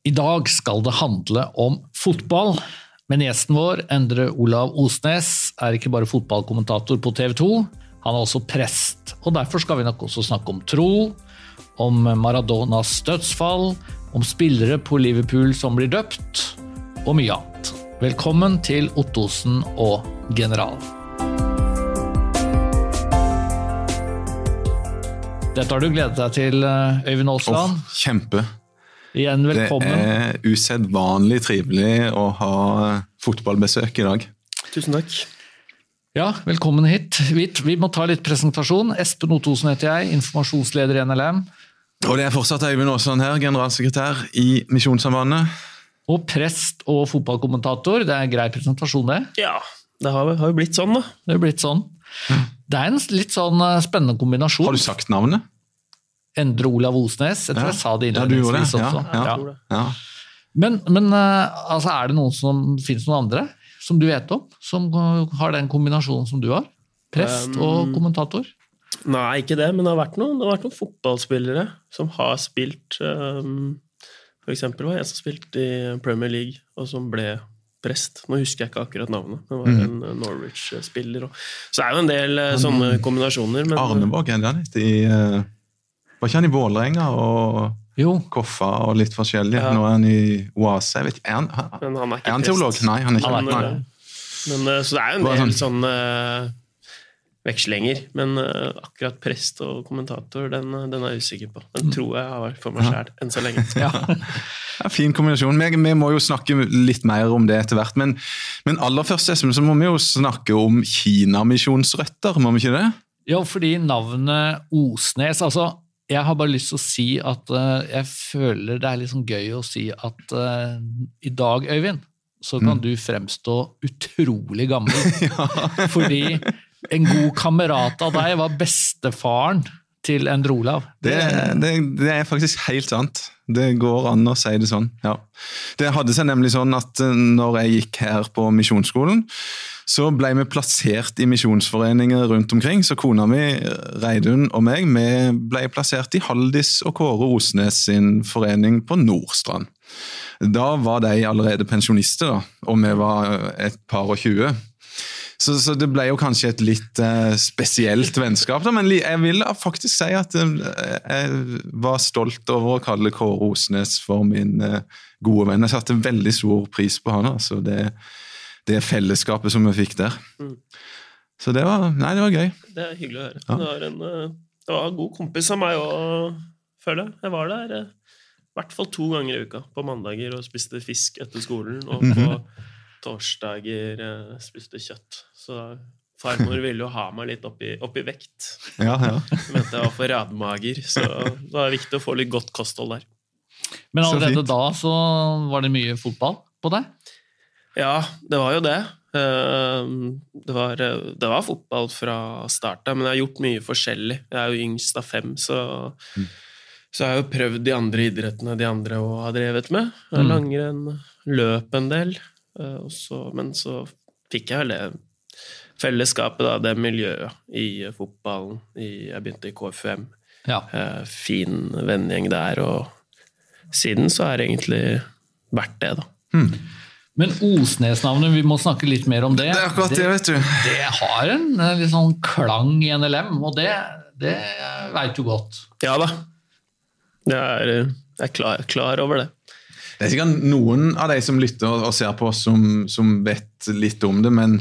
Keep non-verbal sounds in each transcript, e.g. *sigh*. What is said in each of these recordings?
I dag skal det handle om fotball, men gjesten vår, Endre Olav Osnes, er ikke bare fotballkommentator på TV 2, han er også prest. Og derfor skal vi nok også snakke om tro, om Maradonas dødsfall, om spillere på Liverpool som blir døpt, og mye annet. Velkommen til Ottosen og General. Dette har du gledet deg til, Øyvind Aasland. Oh, kjempe. Igjen velkommen. Det er usedvanlig trivelig å ha fotballbesøk i dag. Tusen takk. Ja, velkommen hit. Vi må ta litt presentasjon. Espen Ottosen heter jeg, informasjonsleder i NLM. Og det er fortsatt Øyvind Aasland her, generalsekretær i Misjonssambandet. Og prest og fotballkommentator. Det er grei presentasjon, det? Ja, det har jo blitt sånn, da. Det har blitt sånn. Det er en litt sånn spennende kombinasjon. Har du sagt navnet? Endre Olav Osnes. Jeg tror jeg sa det innledningsvis også. Ja. Ja. Men, men eh, altså, er det noen som finnes noen andre som du vet om, som har den kombinasjonen som du har? Prest og Um, kommentator? Nei, ikke det, men det har vært noen, det har vært noen fotballspillere som har spilt um, For eksempel var jeg en som spilte i Premier League, og som ble prest. Nå husker jeg ikke akkurat navnet. Det var Mhm. en uh, Norwich-spiller. Så det er jo en del uh, sånne kombinasjoner. Men, Arne Arnevåg er det i eh, Var ikke han i Vålerenga og Jo. Koffa og litt forskjellig? Ja. Nå er han i Oase. Jeg vet ikke, Er han, men han er ikke er han teolog? Nei, han er ikke Han er nei. Men, uh, så det er jo en del sånn- sånne uh, vekslinger. Men uh, akkurat prest og kommentator, den, den er jeg usikker på. Den tror jeg har vært for meg sjæl enn så lenge. *laughs* Ja. Ja, fin kombinasjon. Vi, vi må jo snakke litt mer om det etter hvert. Men, men aller først Espen, så må vi jo snakke om Kinamisjonsrøtter, må vi ikke det? Jo, fordi navnet Osnes altså, Jeg har bare lyst til å si at uh, jeg føler det er litt sånn gøy å si at uh, i dag, Øyvind, så kan Mm. du fremstå utrolig gammel. *laughs* Fordi en god kamerat av deg var bestefaren til Endre Olav. Det, det, det er faktisk helt sant. Det går an å si det sånn. ja. Det hadde seg nemlig sånn at eh, når jeg gikk her på misjonsskolen, så ble vi plassert i misjonsforeninger rundt omkring. Så kona mi, Reidun og meg, vi ble plassert i Haldis og Kåre Osnes sin forening på Nordstrand. Da var de allerede pensjonister, da, og vi var et par og tjue. Så, så det ble jo kanskje et litt uh, spesielt vennskap. Da, men jeg vil faktisk si at uh, jeg var stolt over å kalle Kåre Osnes for min uh, gode venn. Jeg satte veldig stor pris på han. Altså, det, det fellesskapet som vi fikk der. Mm. Så det var, nei, det var gøy. Det er hyggelig å høre. Ja. Det, var en, det var en god kompis av meg òg, føler jeg. Jeg var der i hvert fall to ganger i uka. På mandager og spiste fisk etter skolen, og på torsdager uh, spiste kjøtt. Så farmor *laughs* ville jo ha meg litt opp i, opp i vekt. Ja, ja. *laughs* Mente jeg var for radmager, så det var viktig å få litt godt kosthold der. Men allerede da så var det mye fotball på deg? Ja, det var jo det. Eh, Det var, eh, det var fotball fra start av, men jeg har gjort mye forskjellig. Jeg er jo yngst av fem, så, så jeg har jo prøvd de andre idrettene de andre òg har drevet med. Mm. Langrenn, løp en del. Eh, og så- men så fikk jeg vel det fellesskapet, da, det miljøet i fotballen. I, jeg begynte i KFUM. Ja. Eh, Fin vennegjeng der, og siden så har det egentlig vært det, da. Men Osnes-navnet, vi må snakke litt mer om det. Det er akkurat det, vet du. det har en en litt sånn klang i NLM, og det, det veit du godt. Ja da. Jeg er, jeg er klar, klar over det. Det er sikkert noen av de som lytter og ser på oss som, som vet litt om det, men,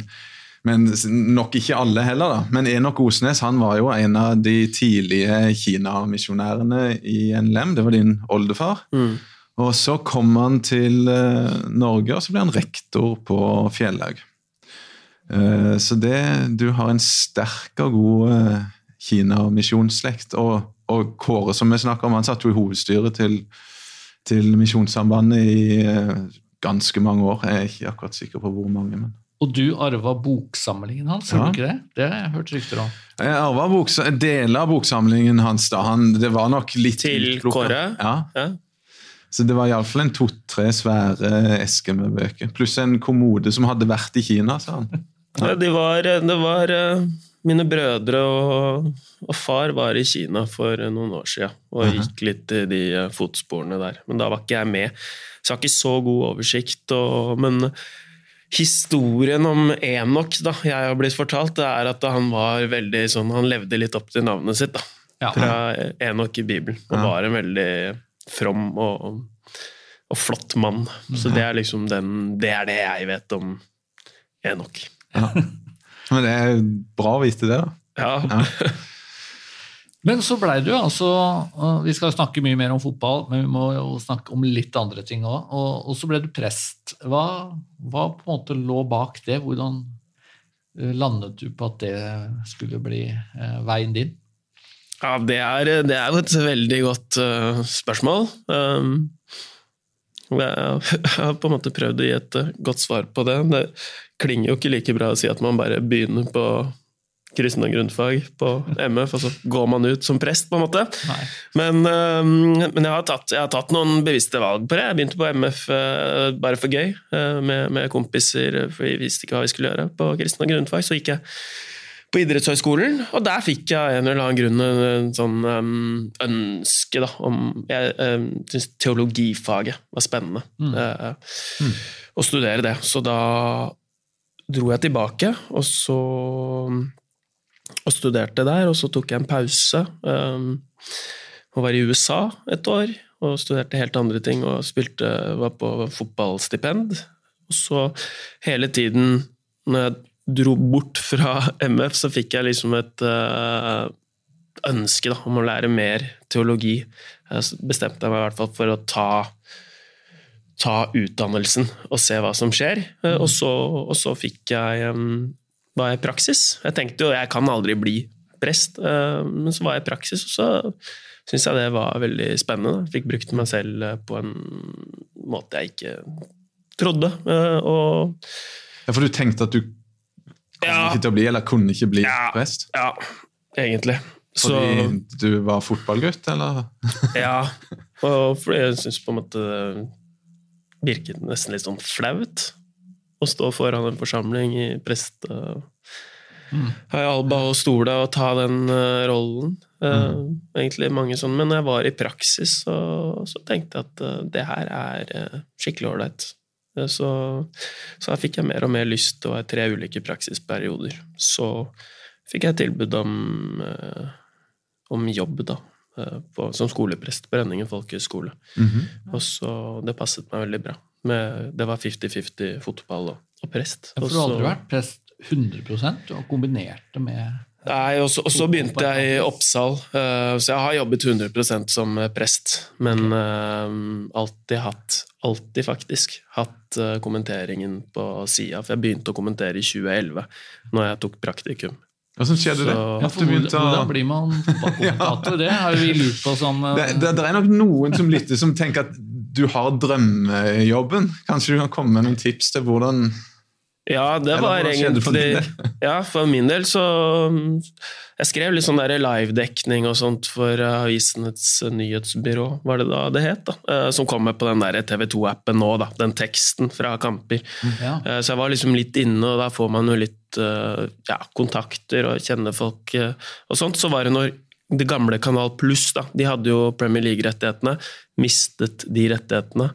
men nok ikke alle heller. da. Men Enok Osnes han var jo en av de tidlige Kina-misjonærene i NLM. Det var din oldefar. Og så kom han til eh, Norge, og så ble han rektor på Fjellhaug. Eh, så det, du har en sterk og god eh, Kina-misjonsslekt. Og, og Kåre, som vi snakker om, han satt jo i hovedstyret til, til Misjonssambandet i eh, ganske mange år. Jeg er ikke akkurat sikker på hvor mange. men... Og du arva boksamlingen hans, Ja. du ikke det? Det har jeg hørt rykter om. Jeg arva deler av boksamlingen hans. da. Han, det var nok litt Til. Kåre? Ja. Ja. Så det var iallfall en to-tre svære esker med bøker. Pluss en kommode som hadde vært i Kina, sa han. Ja, de var, det var eh, mine brødre og, og, far var i Kina for noen år siden og Mhm. gikk litt i de eh, fotsporene der. Men da var ikke jeg med, så jeg har ikke så god oversikt. Og, men historien om Enok da, jeg har blitt fortalt, det er at han var veldig sånn, han levde litt opp til navnet sitt. da, Ja. Fra Enok i Bibelen. Og var en veldig from og, og flott mann. Så det er liksom den, det er det jeg vet om Enok. Ja. *laughs* Men det er bra å vite det, da. Ja. Ja. *laughs* Men så blei du altså Vi skal snakke mye mer om fotball, men vi må jo snakke om litt andre ting òg. Og, og så ble du prest. Hva, hva på en måte lå bak det? Hvordan eh, landet du på at det skulle bli eh, veien din? Ja, det er, det er jo et veldig godt uh, spørsmål. Um, jeg, *laughs* har på en måte prøvd å gi et uh, godt svar på det. Det klinger jo ikke like bra å si at man bare begynner på kristen og grunnfag på MF, og så går man ut som prest, på en måte. Men, um, men jeg, har tatt, jeg har tatt noen bevisste valg på det. Jeg begynte på MF uh, bare for gøy, med, med kompiser, for vi visste ikke hva vi skulle gjøre på kristen og grunnfag. Så gikk jeg på idrettshøyskolen, og der fikk jeg en eller annen grunn en sånn um, ønske da, om Jeg um, syntes teologifaget var spennende Mm. uh, å studere det. Så da dro jeg tilbake, og så og studerte der, og så tok jeg en pause. Um, og var i USA et år og studerte helt andre ting og spilte, var på fotballstipend. Og så hele tiden, når jeg dro bort fra *laughs* MF, så fikk jeg liksom et uh, ønske da, om å lære mer teologi. Jeg bestemte meg i hvert fall for å ta, ta utdannelsen og se hva som skjer. Uh, og, så, og så fikk jeg var jeg i praksis. Jeg tenkte jo jeg kan aldri bli prest, uh, men så var jeg i praksis, og så syntes jeg det var veldig spennende. Jeg fikk brukt meg selv på en måte jeg ikke trodde. Og Ja, For du tenkte at du kom Ja. ikke til å bli, eller kunne ikke bli Ja. prest? ja, egentlig. Så Fordi du var fotballgutt, eller? *laughs* Ja, og fordi jeg syns på en måte det virket nesten litt sånn flaut å stå foran en forsamling i prest... Uh, Mm. Alba og Stole og ta den uh, rollen. Uh, Egentlig mange sånn, Men når jeg var i praksis, så, så tenkte jeg at uh, det her er uh, skikkelig ålreit. Uh, så, så her fikk jeg mer og mer lyst, og tre ulike praksisperioder. Så fikk jeg tilbud om, uh, om jobb, da. uh, På, som skoleprest på Rønningen folkehøgskole. Mhm. Og så Det passet meg veldig bra. Med, det var 50-50 fotball og, og prest. Ja, for du har aldri vært prest 100 og kombinert det med Nei, og så, og så begynte jeg i Oppsal, eh, så jeg har jobbet 100% som prest. Men eh, alltid hatt, alltid faktisk, hatt eh, kommenteringen på sida. For jeg begynte å kommentere i 2011, når jeg tok praktikum. Hvordan skjedde det? Så- ja, At hvordan, hvordan blir man fotballkommentator? Det har vi lurt på sånn Det, det, det er nok noen som lytter som tenker at du har drømmejobben. Kanskje du kan komme med noen tips til hvordan Ja, det var egentlig *laughs* Ja, for min del så Jeg skrev litt sånn der livedekning og sånt for eh, Avisenes nyhetsbyrå, var det da det het? da, eh, Som kommer på den der TV2-appen nå, da. Den teksten fra kamper. ja. Eh, Så jeg var liksom litt inne, og da får man jo litt eh, ja, kontakter og kjenner folk eh, og sånt. Så var det når det gamle Kanal Pluss, da, de hadde jo Premier League-rettighetene, mistet de rettighetene.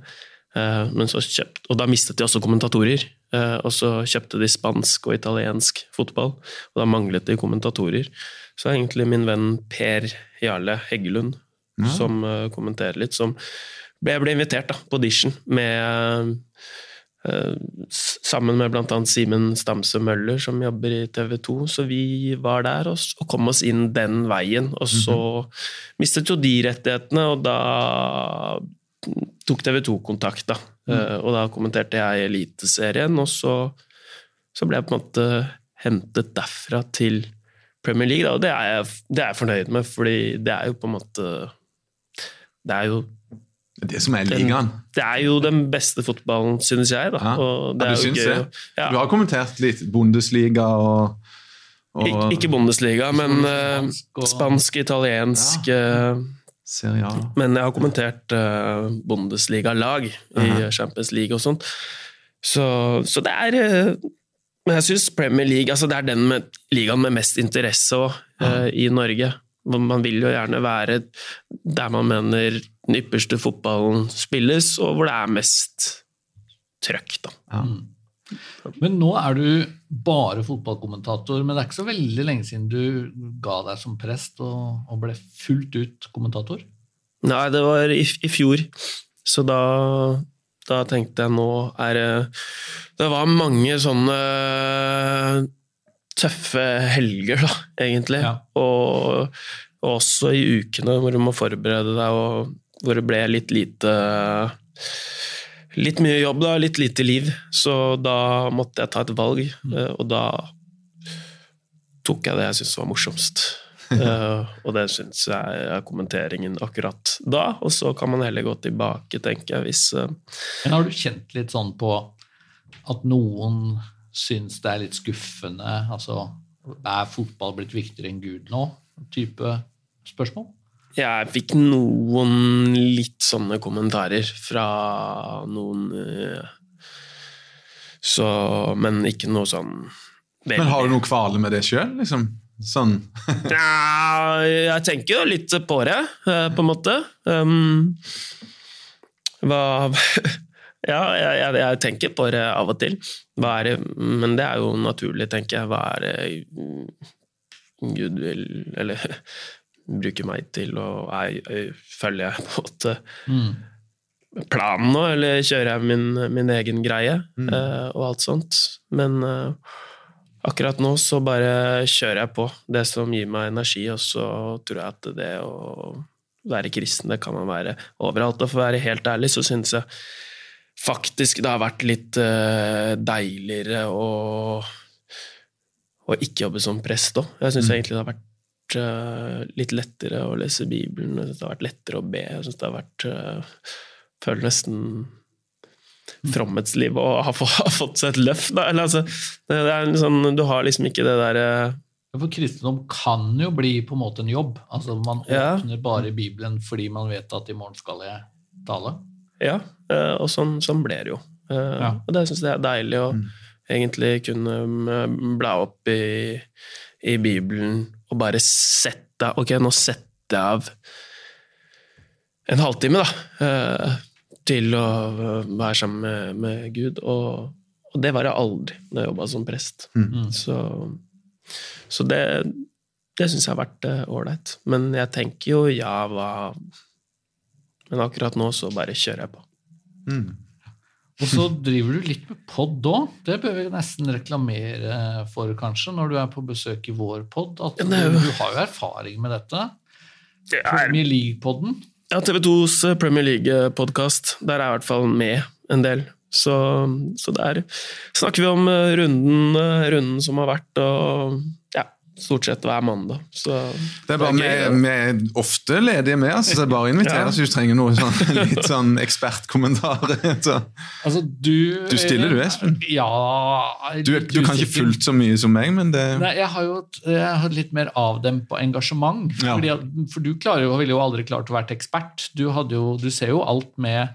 eh, Men så kjøpt, og da mistet de også kommentatorer. Eh, Og så kjøpte de spansk og italiensk fotball, og da manglet de kommentatorer. Så er egentlig min venn Per Jarle Heggelund, Ja. som eh, kommenterer litt, som jeg ble invitert da, på audition med eh, sammen med bl.a. Simen Stamse Møller, som jobber i TV 2. Så vi var der og, kom oss inn den veien. Og så mistet jo de rettighetene, og da tok TV 2 kontakt. da. Mm. og da kommenterte jeg Eliteserien, og så, så ble jeg på en måte hentet derfra til Premier League. Da. Og det er, jeg, det er jeg fornøyd med, fordi det er jo på en måte Det er jo Det som er ligaen. det er jo den beste fotballen, synes jeg. Da. Ja. Ja, du syns det? Ja. Du har kommentert litt Bundesliga og, og Ik ikke Bundesliga, men eh, Spansk og- spansk, italiensk eh, Serie A. Men jeg har kommentert uh, Bundesliga-lag i. Champions League og sånt. Så, så det er eh, Men jeg syns Premier League altså det er den med, ligaen med mest interesse også, eh, i Norge. Man vil jo gjerne være der man mener den ypperste fotballen spilles, og hvor det er mest trøkk. da. Men nå er du bare fotballkommentator, men det er ikke så veldig lenge siden du ga deg som prest og, og ble fullt ut kommentator? Nei, det var i, i fjor. Så da, da tenkte jeg nå er det Det var mange sånne tøffe helger, da, egentlig. Ja. Og, og også i ukene hvor du må forberede deg, og hvor det ble litt lite Litt mye jobb, da, litt lite liv. Så da måtte jeg ta et valg, eh, og da tok jeg det jeg syntes var morsomst. *laughs* Eh, og det syns jeg er kommenteringen akkurat da, og så kan man heller gå tilbake, tenker jeg, hvis eh, Men har du kjent litt sånn på at noen syns det er litt skuffende? Altså, er fotball blitt viktigere enn Gud nå? Type spørsmål? Jeg fikk noen litt sånne kommentarer fra noen eh, Så Men ikke noe sånn veldig Men har du noe kvale med det sjøl? Liksom? Sånn. *laughs* Ja, jeg tenker jo litt på det, eh, på en måte. Um, hva *laughs* Ja, jeg, jeg, jeg tenker på det av og til. Det, men det er jo naturlig, tenker jeg. Hva er det Gud vil Eller *laughs* bruker meg til, og jeg, jeg, følger jeg på en måte planen nå, eller kjører jeg min, min egen greie, eh, og alt sånt. Men uh, akkurat nå så bare kjører jeg på det som gir meg energi, og så tror jeg at det å være kristen, det kan man være overalt. Og for å være helt ærlig, så synes jeg faktisk det har vært litt uh, deiligere å, å ikke jobbe som prest òg. Jeg syns egentlig det har vært eh, litt lettere å lese Bibelen, jeg synes det har vært lettere å be. Jeg synes det har vært uh, Føler nesten fromhetslivet og har få- har fått seg et løft. Da. Eller, altså, det, det er liksom, du har liksom ikke det derre For kristendom kan jo bli på en måte en jobb. Altså Man Ja. åpner bare Bibelen fordi man vet at i morgen skal jeg tale. Ja, eh, og sånn, sånn ble det jo. Ja. Og det syns jeg er deilig å egentlig kunne mm, bla opp i, i Bibelen og bare sette Ok, nå setter jeg av en halvtime, da, eh, til å eh, være sammen med, med Gud. Og, og det var jeg aldri da jeg jobba som prest. Mm. Så, så det, det syns jeg har vært eh, ålreit. Men jeg tenker jo ja, hva Men akkurat nå så bare kjører jeg på. Mm. Og så driver du litt med pod òg. Det bør vi nesten reklamere for, kanskje, når du er på besøk i vår pod. At du, du har jo erfaring med dette. Det er Premier League-podden. Ja, TV2s Premier League-podkast. Der er jeg i hvert fall med en del. Så, så der snakker vi om eh, runden, eh, runden som har vært, og ja, stort sett hver mandag. Så Det er bare vi, er ofte ledige med, altså, så det er bare å invitere Ja. hvis du trenger noe sånn, *laughs* litt sånn ekspertkommentarer. *laughs* Så. Altså, du Du stiller du, Espen? Ja Du, du kan ikke fullt så mye som meg, men det Nei, jeg har jo jeg har litt mer avdempa engasjement. Ja. Fordi for du klarer jo, ville jo aldri klart å være ekspert. Du, hadde jo, du ser jo alt med,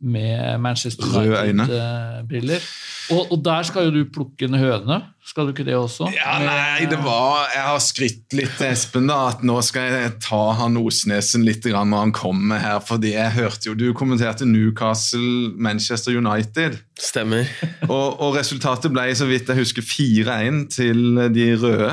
med Manchester United-briller. Og, og der skal jo du plukke en høne. Skal du ikke det også? Ja, nei, det var Jeg har skrytt litt til Espen, da, at nå skal jeg ta han Osnesen litt når han kommer her. fordi jeg hørte jo Du kommenterte Newcastle, Manchester United. stemmer. Og, og resultatet ble, så vidt jeg husker, 4-1 til de røde.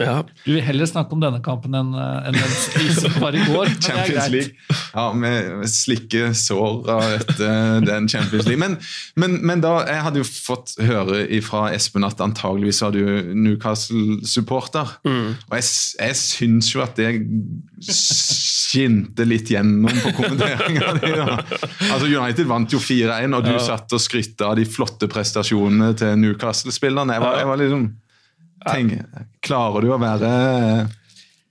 Ja. Du vil heller snakke om denne kampen enn en den som var i går. *laughs* Champions. League. Ja, med slikke sår av etter den Champions League. Men, men, men da, jeg hadde jo fått høre fra Espen at antageligvis var du Newcastle-supporter. Mm. Og jeg, jeg syns jo at det skinte litt gjennom på kommenteringa di. Altså, United vant jo 4-1, og du Ja. satt og skrytte av de flotte prestasjonene til Newcastle-spillerne. Jeg, var- jeg var liksom tenk, Klarer du å være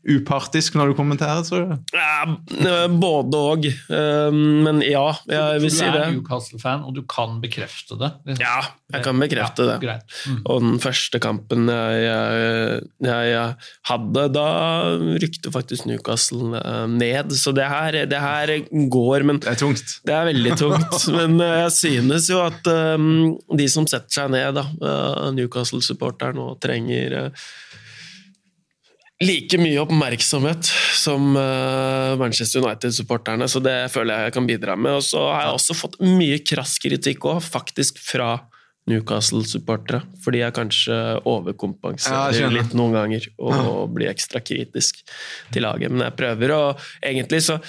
upartisk når du kommenterer, tror du? Ja, både òg. Men ja, jeg vil si det. Du er Newcastle-fan, og du kan bekrefte det? Ja, jeg kan bekrefte ja, det. Mm. Og den første kampen jeg, jeg, jeg, hadde, da rykte faktisk Newcastle eh, ned. Så det her, det her, går, men Det er tungt. Det er veldig tungt. *laughs* men eh, jeg synes jo at um, de som setter seg ned, da, Newcastle-supporteren, og trenger uh, like mye oppmerksomhet som uh, Manchester United-supporterne, så det føler jeg jeg kan bidra med. Og så har jeg også fått mye krass kritikk òg, faktisk fra Newcastle-supportere. Fordi jeg kanskje overkompenserer ja, litt noen ganger og ja. blir ekstra kritisk til laget. Men jeg prøver, og egentlig så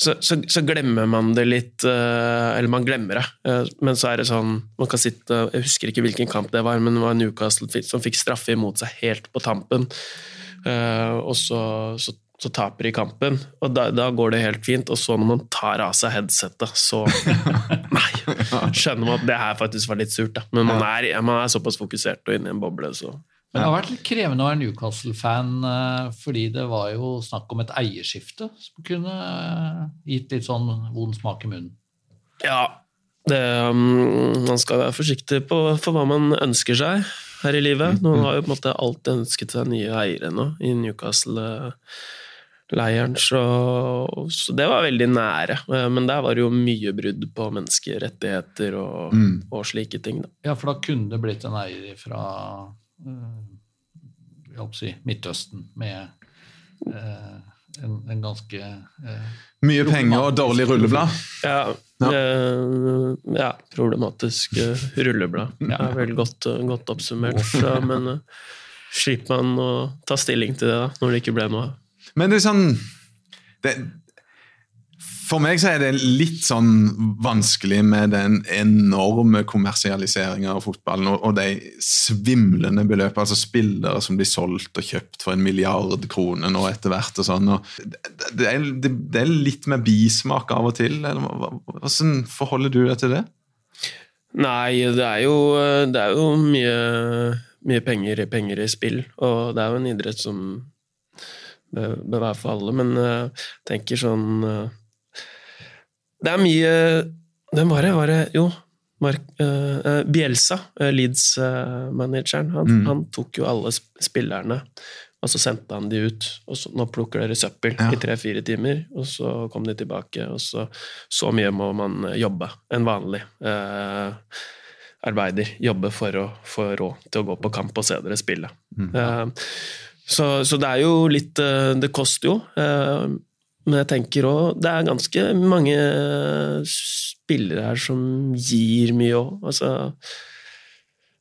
så, så, så, glemmer man det litt uh, Eller man glemmer det, uh, men så er det sånn man kan sitte, Jeg husker ikke hvilken kamp det var, men det var Newcastle som fikk straffe imot seg helt på tampen. Uh, og så, så, så, taper de kampen, og da, da, går det helt fint. Og så når man tar av seg headsetet, så *laughs* Nei! Skjønner man at det her faktisk var litt surt, da. Men man er, man er såpass fokusert og inne i en boble, så men det har vært litt krevende å være Newcastle-fan, eh, fordi det var jo snakk om et eierskifte som kunne eh, gitt litt sånn vond smak i munnen. Ja, det, um, man skal være forsiktig på, for hva man ønsker seg her i livet. Mm, Noen har jo på en måte alltid ønsket seg nye eiere nå i Newcastle-leiren, så, så, det var veldig nære. Eh, men der var det jo mye brudd på menneskerettigheter og, mm. og slike ting. Da. Ja, for da kunne det blitt en eier fra uh, si, Midtøsten med uh, en, en, ganske uh, Mye penger og dårlig rulleblad? Ja, ja. Eh, ja, problematisk uh, rulleblad. *laughs* Det er vel godt, uh, godt oppsummert. Så, men uh, slipper man å ta stilling til det da, når det ikke ble noe Men det er sånn det, for meg så er det litt sånn vanskelig med den enorme kommersialiseringa av fotballen og, og, de svimlende beløpene. Altså spillere som blir solgt og kjøpt for en milliard kroner nå etter hvert. og sånn. Og det, er, det, det, er, litt med bismak av og til. Eller, hvordan forholder du deg til det? Nei, det er jo, det er jo mye, mye penger, penger, i spill. Og det er jo en idrett som bør, bør være for alle. Men jeg tenker sånn det er mye Hvem var det? Var det jo, Mark, uh, Bielsa, uh, Leeds-manageren, han, mm. han, tok jo alle spillerne og så sendte han de ut. og så, Nå plukker dere søppel ja. i tre-fire timer, og så kom de tilbake. og Så, så mye må man jobbe. En vanlig uh, arbeider jobbe for å få råd til å gå på kamp og se dere spille. Mm. Så, så, det er jo litt Det koster jo. Men jeg tenker òg det er ganske mange spillere her som gir mye òg. Altså,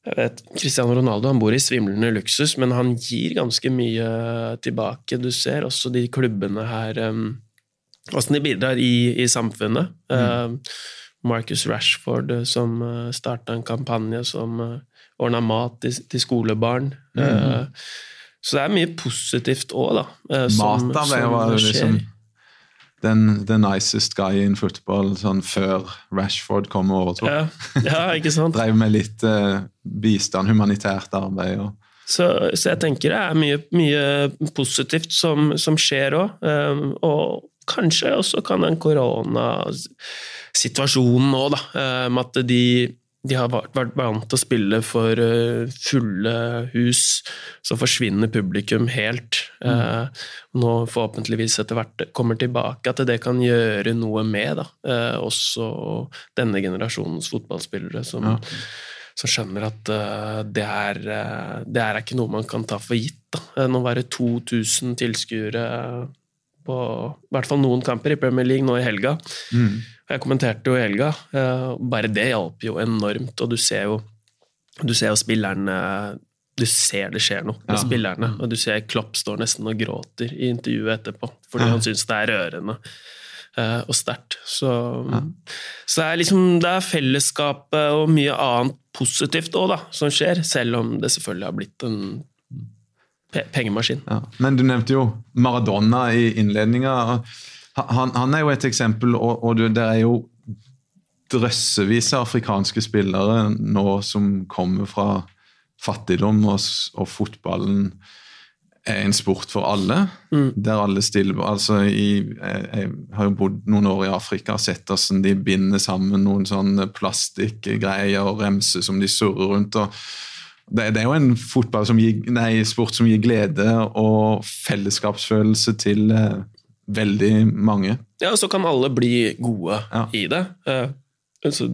jeg vet, Cristiano Ronaldo han bor i svimlende luksus, men han gir ganske mye tilbake. Du ser også de klubbene her um, Åssen de bidrar i, i samfunnet. Mm. Uh, Marcus Rashford uh, som uh, starta en kampanje som uh, ordna mat til, til skolebarn. Mm. Så det er mye positivt òg, da. Uh, mat, da, det var liksom den the nicest guy in football sånn før Rashford kom og overtok. Ja, ja, ikke sant? *laughs* Drev med litt uh, bistand, humanitært arbeid. og så, så, jeg tenker det er mye, mye positivt som, som skjer òg. Um, og kanskje også kan den koronasituasjonen nå, da, um, at de de har vært vant til å spille for eh, fulle hus, så forsvinner publikum helt. Mm. Eh, nå forhåpentligvis etter hvert kommer tilbake, at det kan gjøre noe med da. Eh, også denne generasjonens fotballspillere som, ja. som skjønner at det er, det er ikke noe man kan ta for gitt. Da. Nå det 2000 tilskuere på i hvert fall noen kamper i Premier League nå i helga. Mm. Jeg kommenterte jo i helga. Eh, bare det hjalp jo enormt, og du ser jo, du ser jo spillerne Du ser det skjer noe med ja. spillerne, og du ser Klopp står nesten og gråter i intervjuet etterpå fordi ja. han syns det er rørende eh, og sterkt. Så, ja. så, det er liksom det er fellesskapet og mye annet positivt òg, da, som skjer, selv om det selvfølgelig har blitt en pengemaskin. Ja. Men du nevnte jo Maradona i innledninga. Han, han, er jo et eksempel, og, og det er jo drøssevis av afrikanske spillere nå som kommer fra fattigdom, og, og fotballen er en sport for alle. Mm. Der alle stiller altså i, jeg, jeg har jo bodd noen år i Afrika og sett hvordan de binder sammen noen sånne plastikkgreier og remser som de surrer rundt. og det, det er jo en som gir, nei, sport som gir glede og fellesskapsfølelse til eh, veldig mange. Ja, så kan alle bli gode Ja. i det. Eh, så,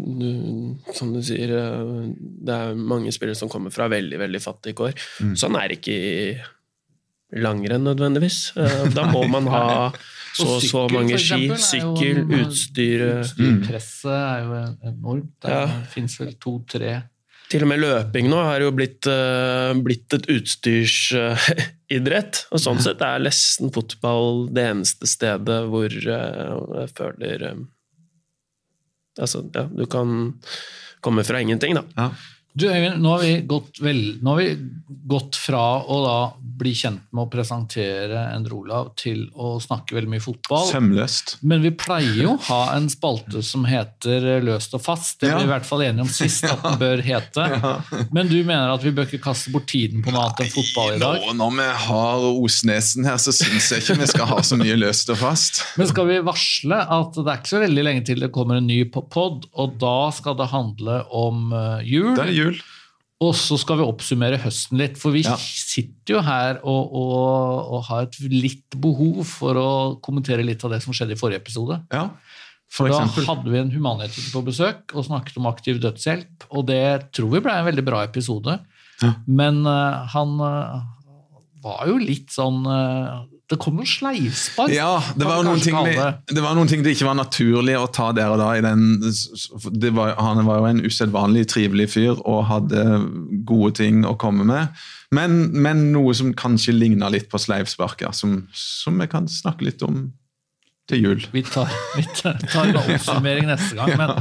som du sier, eh, det er mange spillere som kommer fra veldig veldig fattige kår. Mm. Sånn er det ikke i langrenn nødvendigvis. Eh, Da må man ha så og så mange ski, sykkel, utstyr eh, Utstyrpresset er jo enormt. Det Ja. fins vel to-tre Til og med løping nå har jo blitt, eh, blitt et utstyrsidrett. og sånn sett er nesten fotball det eneste stedet hvor eh, jeg føler eh, Altså, ja, du kan komme fra ingenting, da. Ja. Du, Øyvind, nå har, vi gått vel, har vi gått fra å da bli kjent med å presentere Endre Olav til å snakke veldig mye fotball. Sømløst. Men vi pleier jo å ha en spalte som heter Løst og fast. Det Ja. ble vi i hvert fall enige om sist at den bør hete. Men du mener at vi bør ikke kaste bort tiden på noe annet enn fotball i dag? Nå, når vi har Osnesen her, så syns jeg ikke vi skal ha så mye løst og fast. Men skal vi varsle at det er ikke så veldig lenge til det kommer en ny pod, og da skal det handle om eh, jul. Det er jul. Og så skal vi oppsummere høsten litt, for vi Ja. sitter jo her og, og, og har et litt behov for å kommentere litt av det som skjedde i forrige episode. Ja, For for da eksempel. hadde vi en humanetiker på besøk og snakket om aktiv dødshjelp, og det tror vi ble en veldig bra episode. Ja. Men uh, han uh, var jo litt sånn eh, Det kom noen sleivspark. Ja, det var, noen ting det. det var noen ting det ikke var naturlig å ta der og da. i den, det var, Han var jo en usedvanlig trivelig fyr og hadde gode ting å komme med. Men, men noe som kanskje ligna litt på sleivsparker, som, som vi kan snakke litt om til jul. Vi tar, vi tar tar en oppsummering neste gang, men,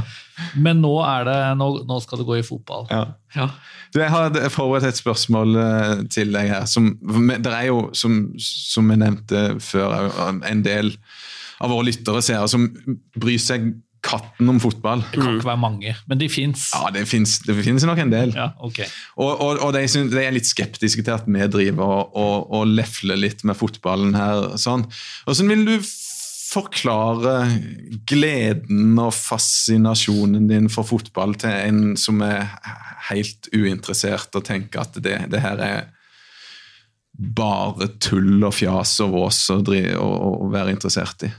men nå, er det, nå, nå skal det gå i fotball. Ja. Ja. Du, jeg har forberedt et spørsmål eh, til deg her. Som, det er jo, som, som jeg nevnte før, en del av våre lyttere seere som bryr seg katten om fotball. Det kan ikke være mange, men de fins. Ja, det fins det finnes nok en del. Ja, okay. Og, og, og de, de er litt skeptiske til at vi driver og, og, og lefler litt med fotballen her. Sånn. Hvordan vil du forklare gleden og fascinasjonen din for fotball til en som er helt uinteressert og tenker at det, det her er bare tull og fjas og vås å være interessert i?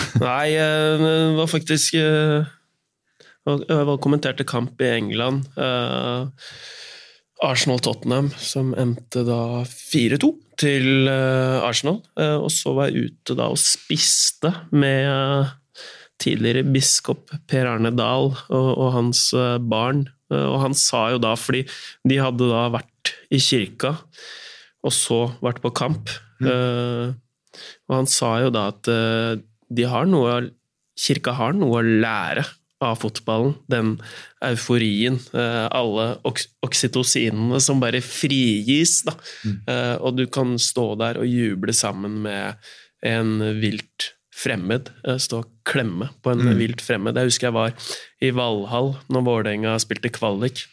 *laughs* Nei, eh, det var faktisk eh, Jeg var kommenterte kamp i England. eh, Arsenal-Tottenham, som endte da 4-2 til eh, Arsenal. Eh, Og så var jeg ute da og spiste med eh, tidligere biskop Per Arne Dahl og, og hans barn. Og han sa jo da, fordi de hadde da vært i kirka, og så vært på kamp. mm. og han sa jo da at de har noe, kirka har noe å lære av fotballen. Den euforien, eh, alle oks oksytocinene som bare frigis. Da. Mm. og du kan stå der og juble sammen med en vilt fremmed. eh, Stå og klemme på en vilt fremmed. Jeg husker jeg var i Valhall når Vålerenga spilte kvalik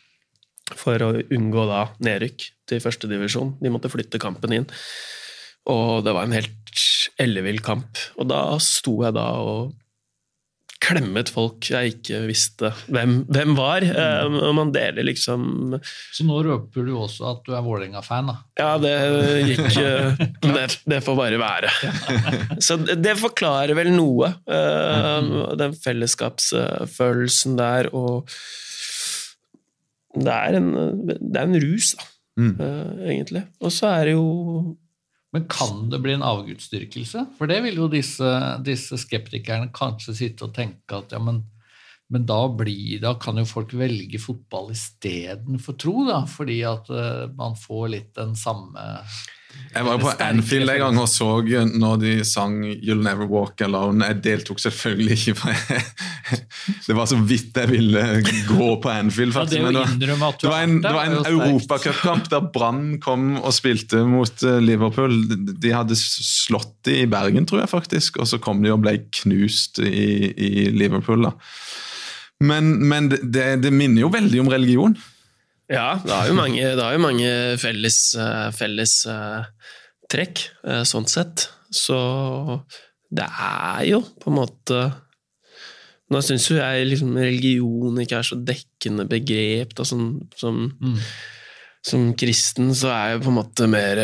for å unngå da nedrykk til førstedivisjon. De måtte flytte kampen inn. Og det var en helt ellevill kamp. Og da sto jeg da og klemmet folk jeg ikke visste hvem, hvem var. Mm. og man deler liksom Så nå røper du også at du er Vålerenga-fan, da. Ja, det gikk *laughs* eh, det, det får bare være. *laughs* Så det, forklarer vel noe. eh, den fellesskapsfølelsen der, og det er en, det er en rus, da, Mm. eh, egentlig. Og så er det jo Men kan det bli en avgudsdyrkelse? For det vil jo disse, disse skeptikerne kanskje sitte og tenke at ja, men, men da, blir, da kan jo folk velge fotball istedenfor tro, da, fordi at eh, man får litt den samme Jeg var jo på Anfield en gang og så når de sang 'You'll Never Walk Alone'. Jeg deltok selvfølgelig ikke, for *laughs* det var så vidt jeg ville gå på Anfield. Ja, det det var- det var en, det var en europacupkamp der Brann kom og spilte mot eh, Liverpool. De hadde slått de i Bergen, tror jeg faktisk, og så kom de og ble knust i, i Liverpool. da. Men, men det, det, det minner jo veldig om religion. Ja, det har jo mange, det har jo mange felles, eh, felles eh, trekk, eh, sånn sett. Så det er jo på en måte Nå syns jo jeg liksom religion ikke er så dekkende begrep. Da, som, som, Mm. som kristen så er jeg på en måte mer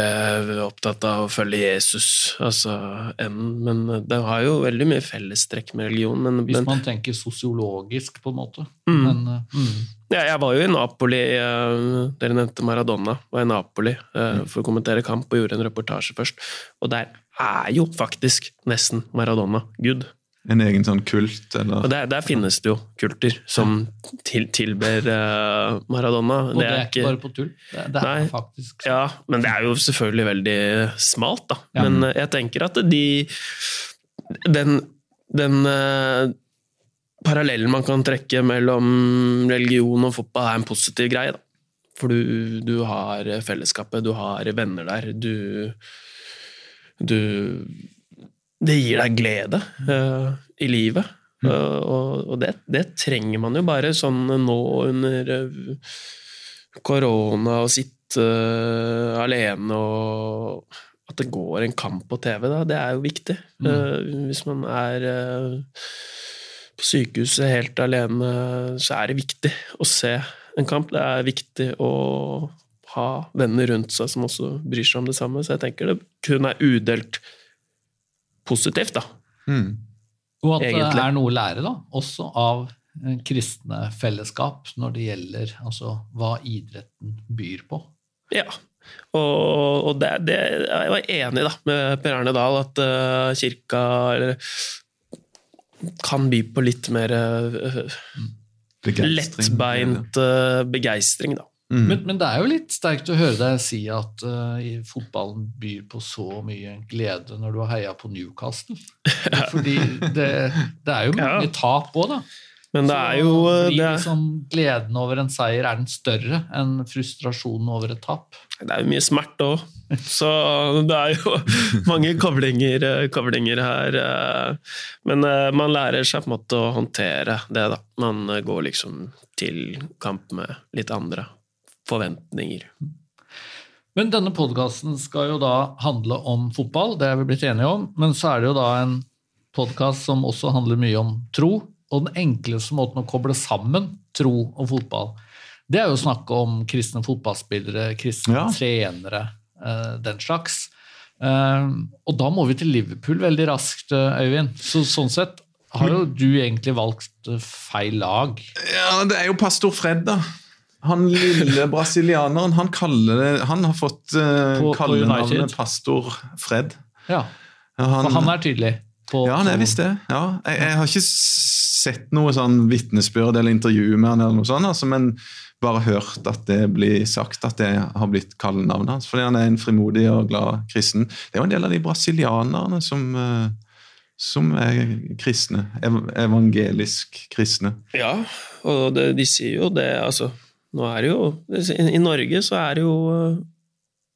opptatt av å følge Jesus altså, enn Men det har jo veldig mye fellestrekk med religion. Men, Hvis men man tenker sosiologisk, på en måte. Mm. Men, mm. Ja, jeg var jo i Napoli, eh, dere nevnte Maradona, var i Napoli eh, for å kommentere kamp og gjorde en reportasje først. Og der er jo faktisk nesten Maradona Gud. En egen sånn kult, eller Og der, der finnes det jo kulter som til, tilber uh, Maradona. Og det er ikke bare på tull. Det, det er Nei. faktisk Ja, men det er jo selvfølgelig veldig smalt, da. Ja. Men uh, jeg tenker at de Den, den eh, parallellen man kan trekke mellom religion og fotball, er en positiv greie, da. For du, du har fellesskapet, du har venner der, du Du Det gir deg glede uh, i livet. Mm. Uh, og og det, det trenger man jo bare sånn nå under eh, korona og sitte uh, alene og at det går en kamp på TV, da, det er jo viktig. Mm. Hvis man er på sykehuset helt alene, så er det viktig å se en kamp. Det er viktig å ha venner rundt seg som også bryr seg om det samme. Så jeg tenker det kun er udelt positivt, da. mm. Og at det er noe å lære, da, også av eh, kristne fellesskap når det gjelder altså, hva idretten byr på. Ja. Og, og det, det, jeg var enig da, med Per Arne Dahl at uh, kirka eller, kan by på litt mer uh, lettbeint uh, begeistring, da. Mm. Men, men det er jo litt sterkt å høre deg si at uh, fotballen byr på så mye glede når du har heia på Newcastle. *laughs* Fordi det, det er jo mange Ja. tap òg, da. Men det er jo eh, blir det, liksom gleden over en seier er den større enn frustrasjonen over et tap. det er jo mye smerte òg. Så det er jo *laughs* mange kavlinger, kavlinger, her. eh. Men eh, man lærer seg på en måte å håndtere det, da. Man eh, går liksom til kamp med litt andre forventninger. Men denne podkasten skal jo da handle om fotball, det er vi blitt enige om. Men så er det jo da en podkast som også handler mye om tro. Og den enkleste måten å koble sammen tro og fotball, det er jo å snakke om kristne fotballspillere, kristne Ja. trenere, eh, den slags. Eh, og da må vi til Liverpool veldig raskt, eh, Øyvind. Så sånn sett har jo du egentlig valgt feil lag. Ja, det er jo pastor Fred, da. Han lille brasilianeren, han, kaller det, han har fått uh, kallenavnet pastor Fred. Ja, han, For han er tydelig. På Ja, han er visst det. Ja, jeg, jeg har ikke sett noe sånn vitnesbyrd eller intervju med han, eller noe sånt, altså, men bare hørt at det blir sagt at det har blitt kallenavnet hans. Fordi han er en frimodig og glad kristen. Det er jo en del av de brasilianerne som, eh, som er kristne. Ev evangelisk kristne. Ja, og det, de sier jo det, altså Nå er det jo I i Norge så er det jo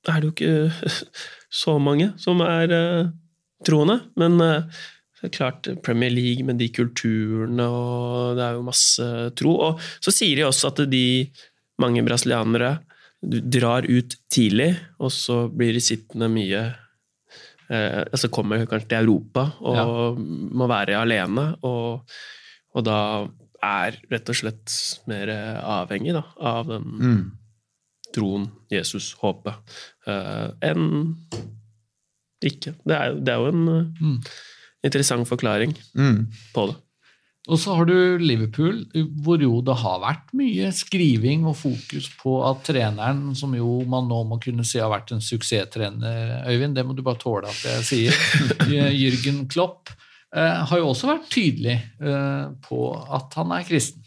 er det jo ikke *laughs* så mange som er eh, troende, men eh, klart Premier League med de kulturene og det er jo masse tro. Og så sier de også at de mange brasilianere drar ut tidlig, og så blir de sittende mye eh, altså kommer kanskje til Europa og må være alene, og, og da er rett og slett mer avhengig da, av den Mm. troen, Jesus, håpet, eh, enn ikke. Det er, det er jo en Mm. Interessant forklaring Mm. på det. Og så har du Liverpool, hvor jo det har vært mye skriving og fokus på at treneren, som jo man nå må kunne si har vært en suksesstrener, Øyvind, det må du bare tåle at jeg sier, *laughs* Jürgen Klopp, eh, har jo også vært tydelig eh, på at han er kristen.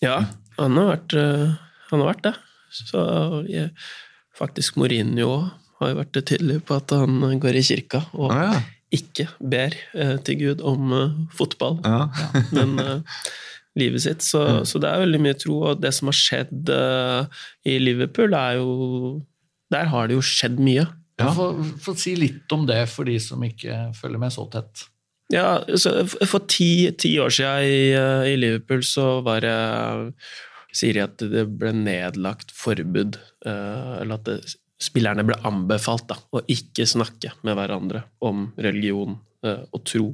Ja, han har vært, eh, han har vært det. Så jeg, faktisk Mourinho har jo vært tydelig på at han går i kirka og Ah, ja. Ikke ber eh, til Gud om eh, fotball. Ja. *laughs* men eh, livet sitt. Så, så det er veldig mye tro. Og det som har skjedd i Liverpool, er jo Der har det jo skjedd mye. Ja. Få få si litt om det for de som ikke følger med så tett. Ja, så For ti, ti år siden i, i Liverpool så var det sier de at det ble nedlagt forbud, eh, eller at det, spillerne ble anbefalt da, å ikke snakke med hverandre om religion uh, og tro.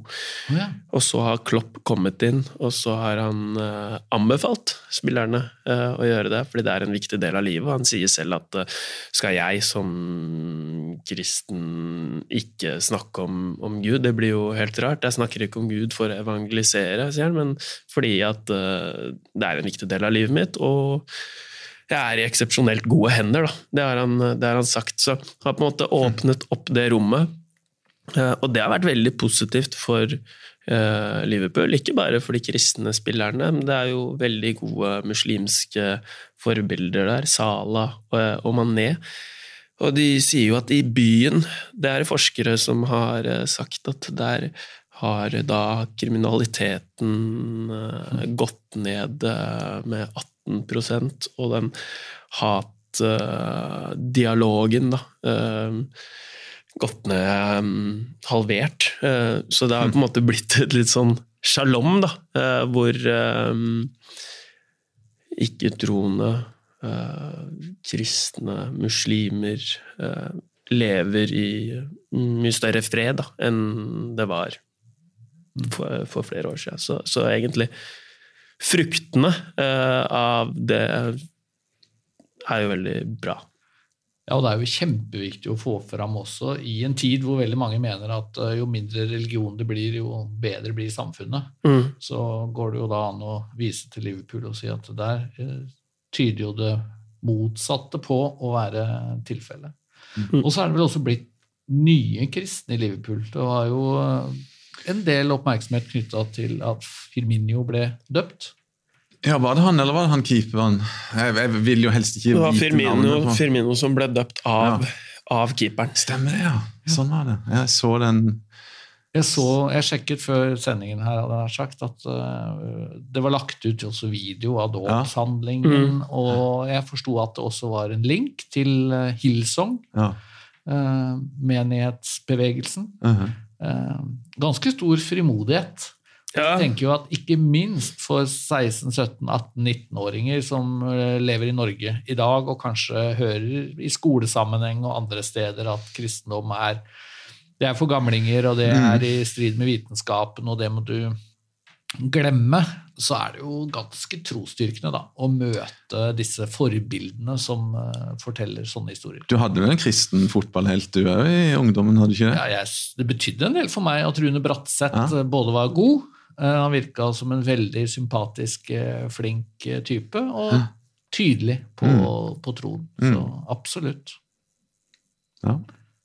Ja. Og så har Klopp kommet inn, og så har han uh, anbefalt spillerne uh, å gjøre det, fordi det er en viktig del av livet. Han sier selv at skal jeg som kristen ikke snakke om, om Gud, det blir jo helt rart. Jeg snakker ikke om Gud for å evangelisere, sier han, men fordi at det er en viktig del av livet mitt. og jeg er i eksepsjonelt gode hender, da. Det har, han, det har han sagt. Så han har på en måte åpnet opp det rommet. Eh, Og det har vært veldig positivt for eh, Liverpool. Ikke bare for de kristne spillerne, men det er jo veldig gode muslimske forbilder der. Salah og, og Mané. Og de sier jo at i byen Det er forskere som har eh, sagt at der har da kriminaliteten eh, gått ned eh, med 18 og den hatdialogen da eh, gått ned um, halvert. Uh, Så det har på en måte blitt et litt sånn shalom, da, Uh, hvor eh, ikke-troende, uh, kristne, muslimer lever i mye større fred da, enn det var for, for flere år siden. Så, så egentlig fruktene eh, av det er jo veldig bra. Ja, og det er jo kjempeviktig å få fram også, i en tid hvor veldig mange mener at eh, jo mindre religion det blir, jo bedre blir samfunnet. Så går det jo da an å vise til Liverpool og si at det der eh, tyder jo det motsatte på å være tilfellet. Mm. Og så er det vel også blitt nye kristne i Liverpool. Det var jo en del oppmerksomhet knytta til at Firminio ble døpt. Ja, Var det han, eller var det han keeperen? Jeg, jeg vil jo helst ikke vite Det var Firmino, på Firmino som ble døpt av, av keeperen. Stemmer det, ja. Sånn var det. Jeg så den Jeg, så, jeg sjekket før sendingen her hadde jeg sagt at uh, det var lagt ut også video av dåpshandlingen, Mm. og jeg forsto at det også var en link til eh, Hillsong, ja. uh, menighetsbevegelsen. Uh Eh, ganske stor frimodighet. Ja. Jeg tenker jo at ikke minst for 16-17-18-19-åringer som eh, lever i Norge i dag, og kanskje hører i skolesammenheng og andre steder at kristendom er det er for gamlinger, og det er i strid med vitenskapen, og det må du glemme, så er det jo ganske trosstyrkende da, å møte disse forbildene som uh, forteller sånne historier. Du hadde vel en kristen fotballhelt du òg i ungdommen, hadde du ikke det? Ja, jeg, det betydde en del for meg at Rune Bratseth Ja. eh, både var god, uh, han virka som en veldig sympatisk, uh, flink type, og tydelig på, Mm. på troen. Mm. Så absolutt. Ja.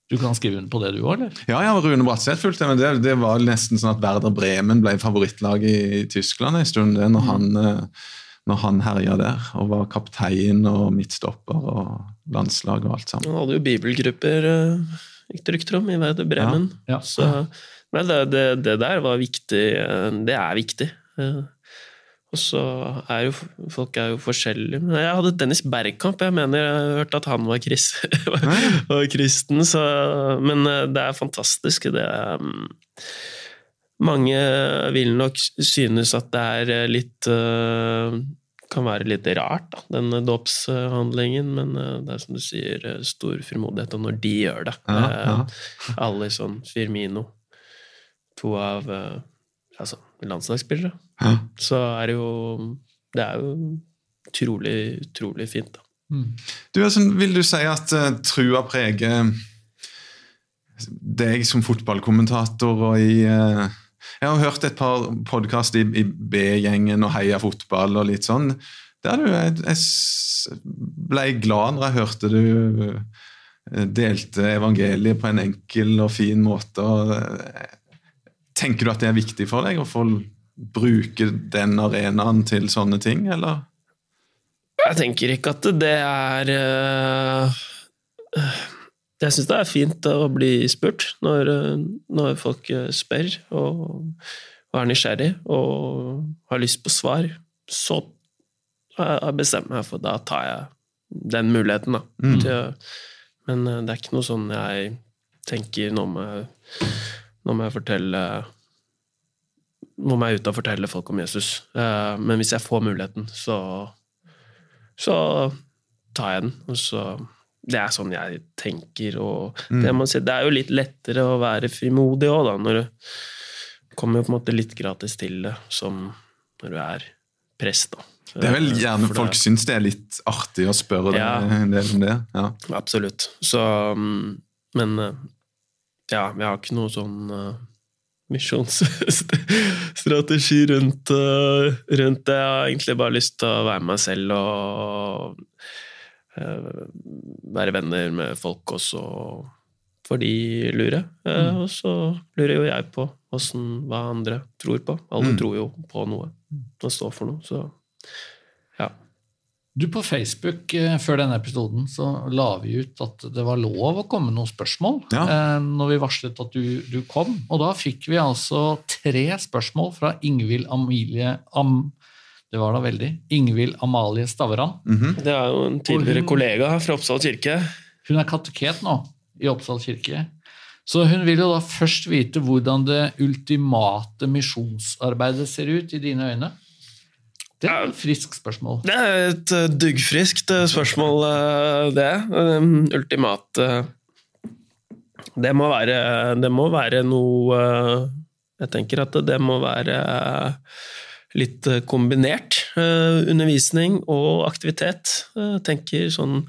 Du kan skrive under på det du òg? Ja, ja, Rune Bratseth fulgte men det, det var nesten sånn at Werder Bremen ble favorittlag i, Tyskland en stund, det, når han, eh, når han herja der og var kaptein og midtstopper og landslag og alt sammen. Han hadde jo bibelgrupper, eh, gikk det rykter om, i Werder Bremen. Ja. Så, men det, det, det der var viktig. eh, Det er viktig. Og så er jo folk er jo forskjellige. Men jeg hadde Dennis Bergkamp. Jeg mener jeg har hørt at han var, krist, var *laughs* kristen. Så, men eh, det er fantastisk. Det er, mm, mange vil nok synes at det er eh, litt eh, kan være litt rart, da, den dåpshandlingen, men det er som du sier, stor frimodighet. Og når de gjør det Ja, ja. Alison, Firmino, to av altså, landslagsspillere, Ja. så er det jo Det er jo utrolig, utrolig fint, da. Mm. Du, altså, vil du si at uh, trua preger deg som fotballkommentator og i uh, Jeg har hørt et par podkast i, i B-gjengen og Heia fotball og litt sånn. Der du, jeg, jeg ble glad når jeg hørte du eh, delte evangeliet på en enkel og fin måte. Og, tenker du at det er viktig for deg å få bruke den arenaen til sånne ting, eller? Jeg tenker ikke at det er eh, Jeg syns det er fint å bli spurt når, når folk eh, spør og, og er nysgjerrig og har lyst på svar. Så jeg bestemt meg for da tar jeg den muligheten, da. Mm. Til, men eh, det er ikke noe sånn jeg tenker nå må jeg fortelle nå må jeg ut og fortelle folk om Jesus. Eh, Men hvis jeg får muligheten, så så tar jeg den. Og så Det er sånn jeg tenker, og Mm. det, si, det er jo litt lettere å være frimodig òg, da, når du kommer på en måte litt gratis til det, som når du er prest, da. Det er vel gjerne For folk syns det er litt artig å spørre Ja. en del om det. Ja. Absolutt. Så mm, Men eh, ja, jeg har ikke noe sånn uh, misjonsstrategi rundt, eh, rundt det. Jeg har egentlig bare lyst til å være meg selv og eh, være venner med folk også, for de lurer. Eh, Og så lurer jo jeg på hvordan, hva andre tror på. Alle Mm. tror jo på noe og står for noe, så. Du På Facebook eh, før denne episoden så la vi ut at det var lov å komme med noen spørsmål Ja. eh, når vi varslet at du, du kom. Og da fikk vi altså tre spørsmål fra Ingvild Amelie Am, Det var da veldig. Ingvild Amalie Stavran. Mhm. Det er jo en tidligere hun- kollega fra Oppsal kirke. Hun er kateket nå i Oppsal kirke. Så hun vil jo da først vite hvordan det ultimate misjonsarbeidet ser ut i dine øyne. Det er et friskt spørsmål. Det er et eh, duggfriskt eh, spørsmål, eh, det. Ultimat Ultimate Det må være Det må være noe Jeg tenker at det må være litt kombinert. Undervisning og aktivitet. Jeg tenker sånn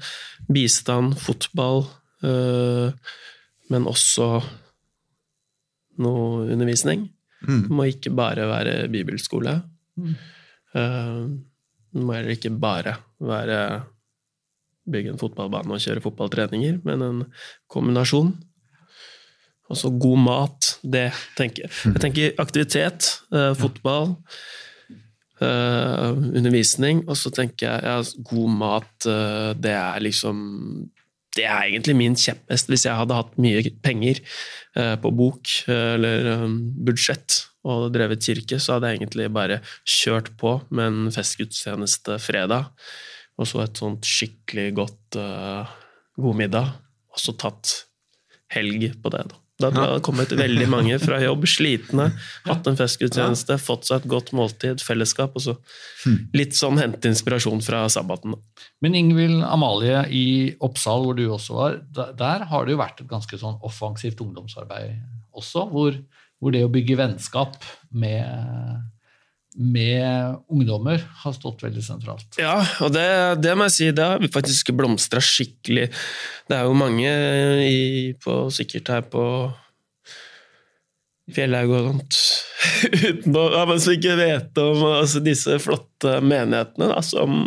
bistand, fotball, eh, men også noe undervisning. Mm. Det må ikke bare være bibelskole. Mm. Eh, Det må heller ikke bare være bygge en fotballbane og kjøre fotballtreninger, men en kombinasjon. Altså god mat, det tenker jeg. Jeg tenker aktivitet, eh, fotball, eh, undervisning, og så tenker jeg ja, god mat, eh, det er liksom det er egentlig min kjepphest. Hvis jeg hadde hatt mye penger eh, på bok eh, eller eh, budsjett og drevet kirke, så hadde jeg egentlig bare kjørt på med en festgudstjeneste fredag, og så et sånt skikkelig godt uh, god middag, og så tatt helg på det. Da Da tror jeg det hadde kommet veldig mange fra jobb, slitne, hatt en festgudstjeneste, fått seg et godt måltid, fellesskap, og så litt sånn hente inspirasjon fra sabbaten. da. Men Ingvild Amalie i Oppsal, hvor du også var, der har det jo vært et ganske sånn offensivt ungdomsarbeid også, hvor, hvor det å bygge vennskap med, med ungdommer har stått veldig sentralt. Ja, og det, det må jeg si, det har faktisk blomstra skikkelig. Det er jo mange i, på, sikkert her på Fjellhaug og sånt, *laughs* uten å, ja, mens vi ikke vet om altså, disse flotte menighetene, da, som,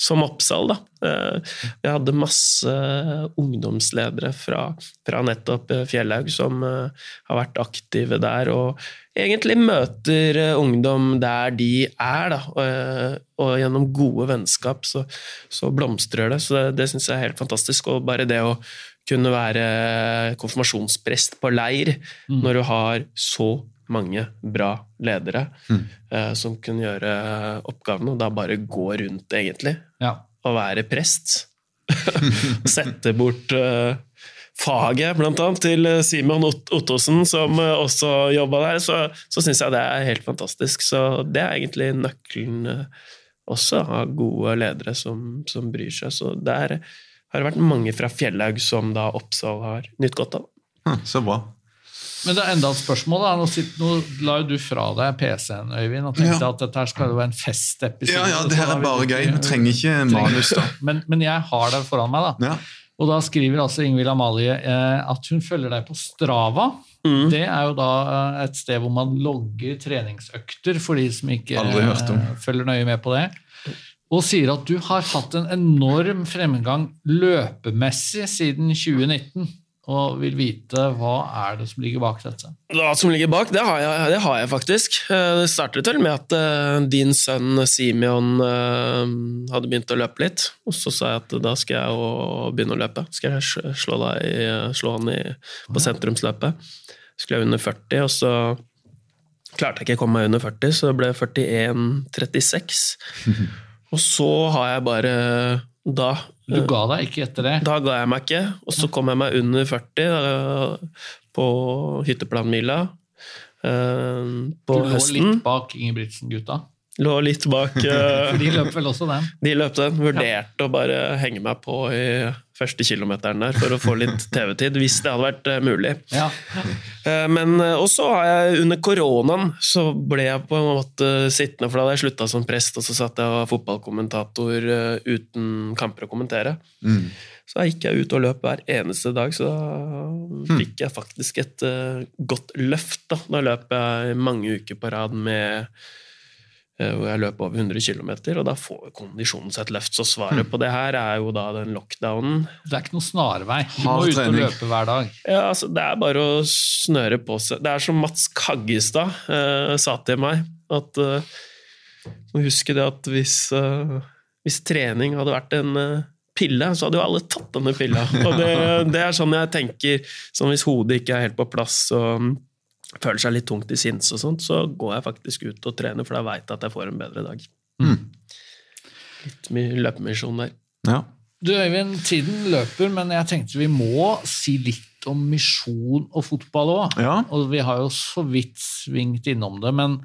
som Oppsal. Da. Eh, Vi hadde masse ungdomsledere fra, fra nettopp eh, Fjellhaug som eh, har vært aktive der, og egentlig møter eh, ungdom der de er, da, og, eh, og gjennom gode vennskap så, så blomstrer det. Så det, det syns jeg er helt fantastisk. Og bare det å kunne være konfirmasjonsprest på leir Mm. når du har så mange bra ledere Mm. uh, som kunne gjøre oppgavene, og da bare gå rundt, egentlig, Ja. og være prest. *laughs* Sette bort uh, faget, blant annet, til eh, Simon Ot- Ottosen, som uh, også jobba der, så, så syns jeg det er helt fantastisk. Så det er egentlig nøkkelen også, å ha gode ledere som, som bryr seg. Så der har det vært mange fra Fjellhaug som da Oppsal har nytt godt av. Hm, Så bra. Men det er enda et spørsmål. da. Nå, sitter, nå la jo du fra deg PC-en, Øyvind, og tenkte Ja. at dette her skal jo være en festepisode. Ja, ja, det her er bare gøy. Du trenger ikke manus, da. *laughs* Men, men jeg har det foran meg, da. Ja. Og da skriver altså Ingvild Amalie eh, at hun følger deg på Strava. Mm. Det er jo da eh, et sted hvor man logger treningsøkter, for de som ikke Aldri hørt om. eh, følger nøye med på det. Og sier at du har hatt en enorm fremgang løpemessig siden 2019. Og vil vite hva er det som ligger bak dette. Hva som ligger bak, det har jeg, det har jeg faktisk. Eh, Det startet vel med at eh, din sønn Simeon eh, hadde begynt å løpe litt. Og så sa jeg at da skal jeg jo begynne å løpe. Skal jeg slå, deg, slå han i, på sentrumsløpet. Skulle jeg under 40, og så klarte jeg ikke å komme meg under 40, så det ble 41,36. *laughs* Og så har jeg bare da Du ga deg ikke etter det. da ga jeg meg ikke, og så kom jeg meg under 40 da, på hytteplanmila på på Du lå høsten. litt bak Ingebrigtsen-gutta. Lå litt bak. *laughs* eh, de løp vel også den? *laughs* de løp den. Vurderte å bare henge meg på i første kilometeren der for å få litt *laughs* TV-tid, hvis det hadde vært eh, mulig. Ja. Eh, Men eh, også har jeg under koronaen så ble jeg på en måte sittende, for da hadde jeg slutta som prest, og så satt jeg og var fotballkommentator eh, uten kamper å kommentere. Mm. Så da gikk jeg ut og løp hver eneste dag, så da fikk jeg faktisk et eh, godt løft. Da. da løp jeg mange uker på rad med eh, hvor jeg løp over 100 km, og da får kondisjonen seg et løft. Så svaret på det her er jo da den lockdownen. Det er ikke noen snarvei. Du må ut og løpe hver dag. Ja, altså, det er bare å snøre på seg. Det er som Mats Kaggestad uh, sa til meg, at uh, Må huske det at hvis, uh, hvis trening hadde vært en uh, pille, så hadde jo alle tatt denne pilla. *laughs* Og det, det er sånn jeg tenker. Sånn hvis hodet ikke er helt på plass og mm, føler seg litt tungt i sinns og sånt, så går jeg faktisk ut og trener, for da veit jeg at jeg får en bedre dag. Mm. Litt mye løpemisjon der. Ja. Du Øyvind, tiden løper, men jeg tenkte vi må si litt om misjon og fotball òg. Ja. Og vi har jo så vidt svingt innom det, men,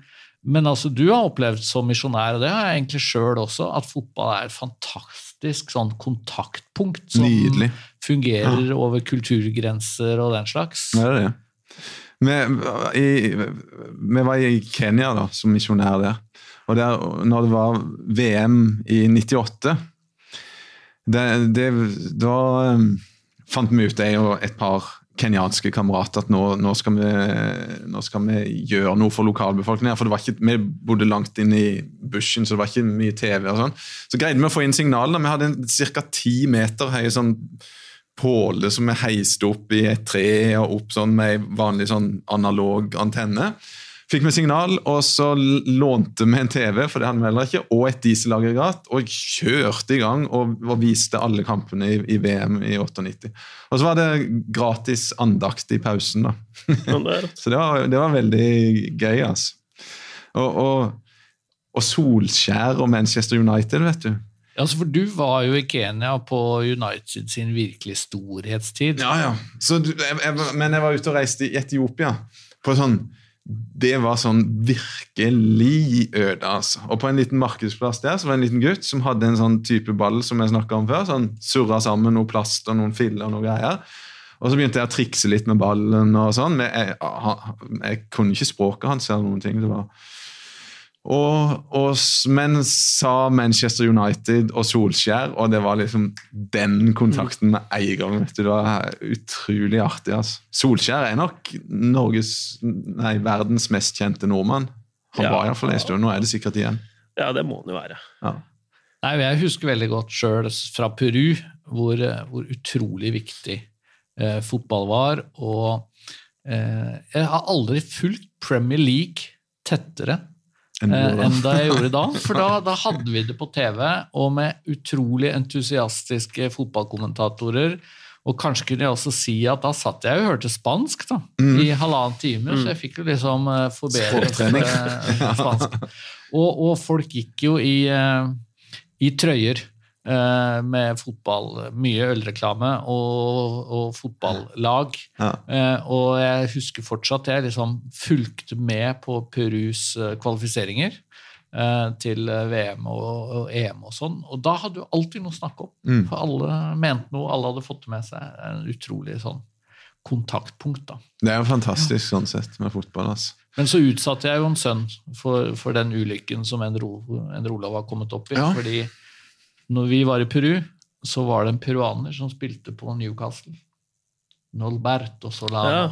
men altså, du har opplevd som misjonær, og det har jeg egentlig sjøl også, at fotball er et fantastisk sånn kontaktpunkt som Nydelig. fungerer over kulturgrenser og den slags. Det er det. Vi, i, vi var i Kenya da, som misjonær der. Og der, når det var VM i 98 det, det, Da um, fant vi ut, jeg og et par kenyanske kamerater, at nå, nå, skal vi, nå skal vi gjøre noe for lokalbefolkningen. For ikke, vi bodde langt inn i bushen, så det var ikke mye TV. og sånn. Så greide vi å få inn signalene. Vi hadde en ca. ti meter høy sånn påle som er heist opp i et tre og opp sånn med ei vanlig sånn analog antenne. Fikk vi signal, og så lånte vi en TV, for det hadde vi heller ikke, og et dieselaggregat, og kjørte i gang og, og viste alle kampene i, i VM i 98. Og så var det gratis andakt i pausen, da. *laughs* Så det var, det var veldig gøy, altså. Og, og, og Solskjær og Manchester United, vet du. Altså, for du var jo i Kenya på United sin virkelig storhetstid. Ja, ja. Så, jeg, jeg, men jeg var ute og reiste i Etiopia. På sånn, det var sånn virkelig øde. altså. Og på en liten markedsplass der så var det en liten gutt som hadde en sånn type ball som jeg snakka om før. sånn Surra sammen noe plast og noen filler og noe greier. Og så begynte jeg å trikse litt med ballen. og sånn, men jeg, jeg, kunne ikke språket hans eller noen ting. det var... Og, og, men sa Manchester United og Solskjær, og det var liksom den kontakten med en gang. vet du, Det var utrolig artig. altså. Solskjær er nok Norges, nei, verdens mest kjente nordmann. Han Ja. var iallfall en stund. Nå er det sikkert igjen. ja, det må han jo være. Ja. Nei, Jeg husker veldig godt sjøl fra Peru hvor, eh, hvor utrolig viktig eh, fotball var. Og eh, jeg har aldri fulgt Premier League tettere. Enn da jeg gjorde da. *laughs* For da, da hadde vi det på TV, og med utrolig entusiastiske fotballkommentatorer. Og kanskje kunne jeg også si at da satt jeg og hørte spansk da, Mm. i halvannen time, så jeg fikk jo liksom eh, forbedret eh, spansk. *laughs* Og, og folk gikk jo i, eh, i trøyer eh, med fotball, mye ølreklame og, og fotballag. Ja. Eh, og jeg husker fortsatt jeg liksom fulgte med på Perus eh, kvalifiseringer eh, til eh, VM og, og EM og sånn. Og da hadde du alltid noe å snakke om. Mm. For alle mente noe, alle hadde fått det med seg. En utrolig sånn kontaktpunkt, da. Det er jo fantastisk sånn sett med fotball. altså. Men så utsatte jeg jo en sønn for, for den ulykken som en, ro, en Olav har kommet opp i. Ja. Fordi når vi var i Peru, så var det en peruaner som spilte på Newcastle. Nolberto Solano. Ja.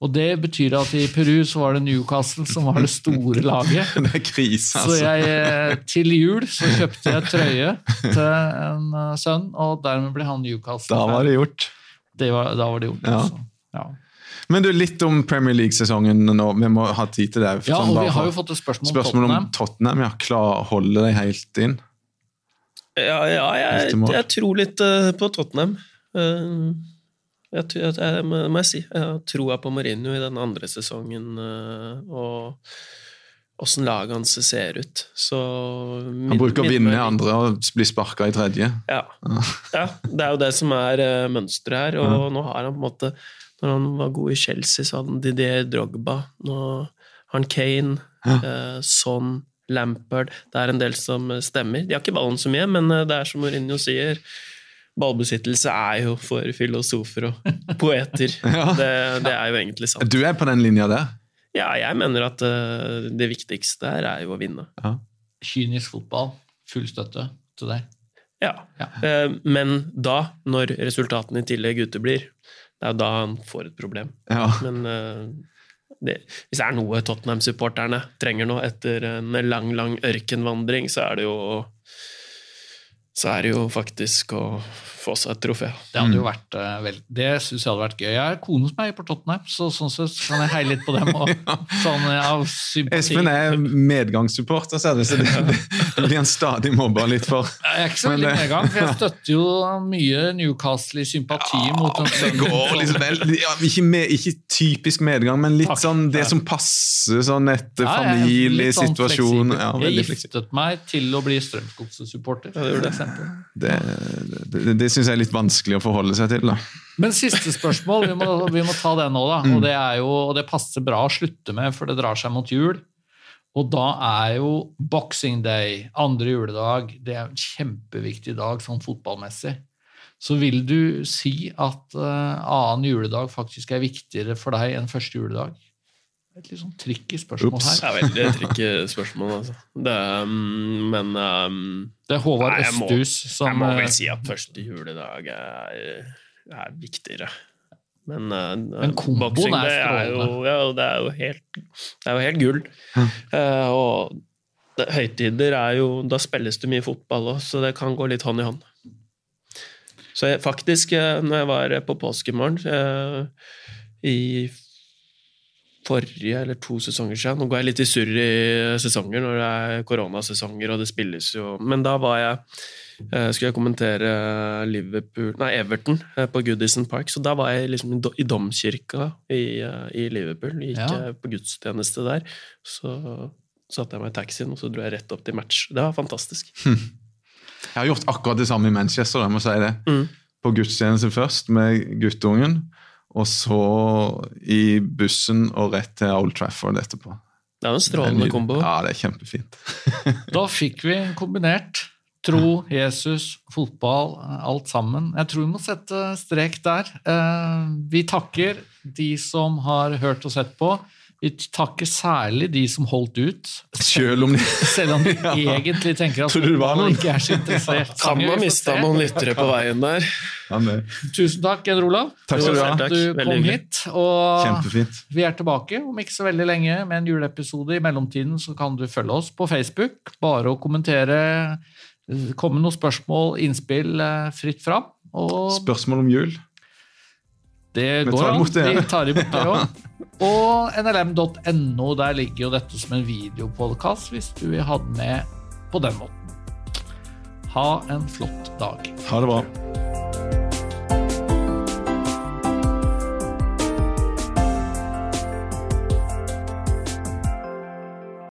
Og det betyr at i Peru så var det Newcastle som var det store laget. *laughs* Det er krise, Så altså. jeg, eh, til jul så kjøpte jeg trøye til en eh, sønn, og dermed ble han Newcastle. Da var det gjort. Det var, da var det gjort. Ja. Altså. Ja. Men du, litt om Premier League-sesongen nå. Vi må ha tid til det. ja, sånn og vi har jo fått et spørsmål, Spørsmål om om Tottenham. Tottenham. ja, klar, Holder de helt inn? Ja, ja jeg, jeg tror litt eh, på Tottenham. Eh, jeg, jeg, jeg, må jeg si. Jeg har troa på Mourinho i den andre sesongen, eh, og åssen laget hans ser ut. Så Han bruker å vinne i andre og bli sparka i tredje. Ja. ja. Det er jo det som er mønsteret her, og nå har han på en måte Når han var god i Chelsea, så hadde han Didier Drogba. Nå har han Kane, Ja. eh, Son, Lampard Det er en del som stemmer. De har ikke ballen så mye, men eh, det er som Mourinho sier. Ballbesittelse er jo for filosofer og *laughs* poeter. Ja. det, det er jo egentlig sant. Du er på den linja der? Ja, jeg mener at eh, det viktigste her er jo å vinne. Ja. Kynisk fotball. Full støtte til deg. Ja. Ja. Eh, Men da, når resultatene i tillegg uteblir, det er jo da han får et problem. ja. Men eh, det, hvis det er noe Tottenham-supporterne trenger nå etter en lang, lang ørkenvandring, så er det jo så er det jo faktisk å få seg et trofé. Det hadde Mm. jo vært eh, vel, Det syns jeg hadde vært gøy. Jeg er kone som er på Tottenham, så sånn sett kan jeg heie litt på dem. Og, *laughs* *laughs* sånn av sympati. Espen er medgangssupporter, ser du, så det, det, *laughs* det blir han stadig mobba litt for. Jeg er ikke så veldig det- medgang, for jeg støtter jo mye Newcastle i sympati mot den Det går liksom vel, ja, ikke, med, ikke typisk medgang, men litt Takk. sånn det Ja. som passer sånn etter Ja, jeg er sånn Ja, jeg giftet meg til å bli Strømsgodset-supporter. for eksempel. Det, det, det syns jeg er litt vanskelig å forholde seg til. da. Men siste spørsmål, vi må, vi må ta det nå, da. Mm. Og det, er jo, og det passer bra å slutte med, for det drar seg mot jul. Og da er jo boxing day, andre juledag, det er en kjempeviktig dag sånn fotballmessig. Så vil du si at uh, annen juledag faktisk er viktigere for deg enn første juledag? Et litt sånn tricky spørsmål Ups. Det er veldig tricky spørsmål, altså. Det, mm, men um, Det er Håvard Nei, må- Østhus som jeg må eh, vel si at første juledag er, er viktigere. Men, uh, Men komboen boksing, er er jo, strålende. ja, det er jo helt, det er jo helt gull. Eh, og det, høytider er jo Da spilles det mye fotball òg, så det kan gå litt hånd i hånd. Så jeg, faktisk, eh, når jeg var på påskemorgen uh, i forrige eller to sesonger siden Nå går jeg litt i surr i sesonger når det er koronasesonger og det spilles jo Men da var jeg eh, skulle jeg kommentere Liverpool, nei, Everton eh, på Goodison Park. Så da var jeg liksom i domkirka i, eh, i Liverpool. Gikk Ja. på gudstjeneste der. Så satte jeg meg i taxien og så dro jeg rett opp til match. Det var fantastisk. *laughs* Jeg har gjort akkurat det samme i Manchester. jeg må si det. Mm. På gudstjeneste først med guttungen, og så i bussen og rett til Old Trafford etterpå. Det er jo en strålende kombo. Ja, det er kjempefint. *laughs* Da fikk vi kombinert tro, Jesus, fotball, alt sammen. Jeg tror vi må sette strek der. Eh, Vi takker de som har hørt og sett på. Vi takker særlig de som holdt ut. Selv om de *laughs* Selv om de *laughs* Ja. egentlig tenker at noen? ikke er så interessert. Kan man ha mista noen lyttere på veien der. Ja, Tusen takk, Eder Olav. Takk skal du ha. for at du Veldig kom hit. Og Kjempefint. vi er tilbake om ikke så veldig lenge med en juleepisode. I mellomtiden så kan du følge oss på Facebook. Bare å kommentere, komme med noen spørsmål, innspill, eh, fritt fram. Og Spørsmål om jul? det går an. Vi tar imot det òg. *laughs* Og nlm.no, der ligger jo dette som en videopodkast hvis du vil ha den med på den måten. Ha en flott dag. Ha det bra.